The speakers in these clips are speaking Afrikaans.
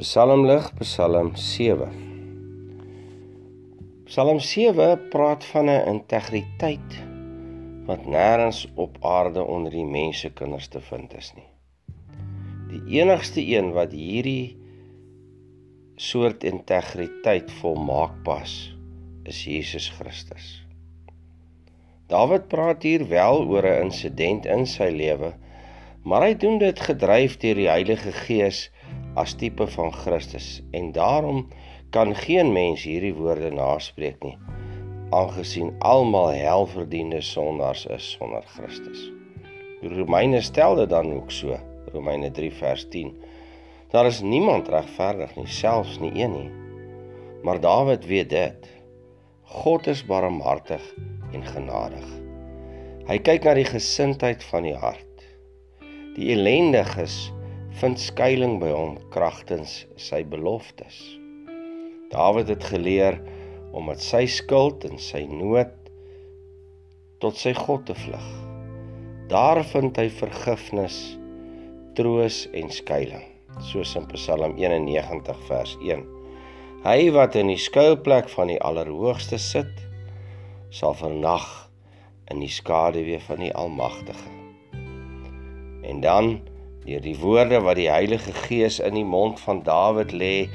Psalmlig, Psalm 7. Psalm 7 praat van 'n integriteit wat nêrens op aarde onder die mense kinders te vind is nie. Die enigste een wat hierdie soort integriteit volmaak pas, is Jesus Christus. Dawid praat hier wel oor 'n insident in sy lewe, maar hy doen dit gedryf deur die Heilige Gees as tipe van Christus en daarom kan geen mens hierdie woorde naspreek nie aangesien almal helverdiende sondaars is sonder Christus. Romeine stel dit dan ook so, Romeine 3 vers 10. Daar is niemand regverdig nie, selfs nie een nie. Maar Dawid weet dit. God is barmhartig en genadig. Hy kyk na die gesindheid van die hart. Die ellendiges vind skuilings by hom kragtens sy beloftes. Dawid het geleer om met sy skuld en sy nood tot sy God te vlug. Daar vind hy vergifnis, troos en skuilings, soos in Psalm 91 vers 1. Hy wat in die skuilplek van die Allerhoogste sit, sal vernag in die skaduwee van die Almagtige. En dan deur die woorde wat die Heilige Gees in die mond van Dawid lê,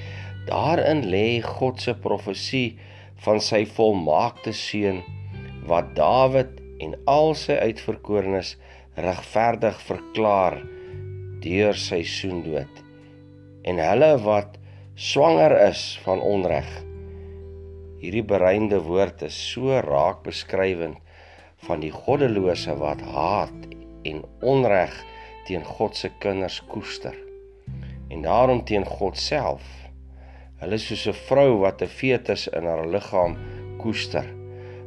daarin lê God se profesie van sy volmaakte seun wat Dawid en al sy uitverkorenes regverdig verklaar deur sy soendood en hulle wat swanger is van onreg. Hierdie bereinde woord is so raak beskrywend van die goddelose wat haat en onreg teen God se kinders koester en daarom teen God self. Hulle is soos 'n vrou wat 'n fetus in haar liggaam koester.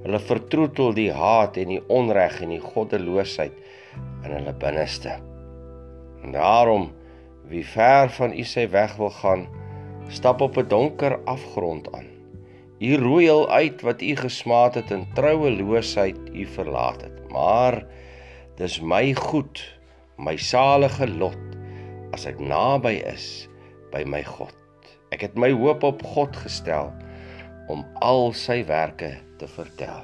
Hulle vertroetel die haat en die onreg en die goddeloosheid in hulle binneste. En daarom wie ver van u sy weg wil gaan, stap op 'n donker afgrond aan. U roei al uit wat u gesmaat het en troueloosheid u verlaat het. Maar dis my goed my salige lot as ek naby is by my God. Ek het my hoop op God gestel om al sy werke te vertel.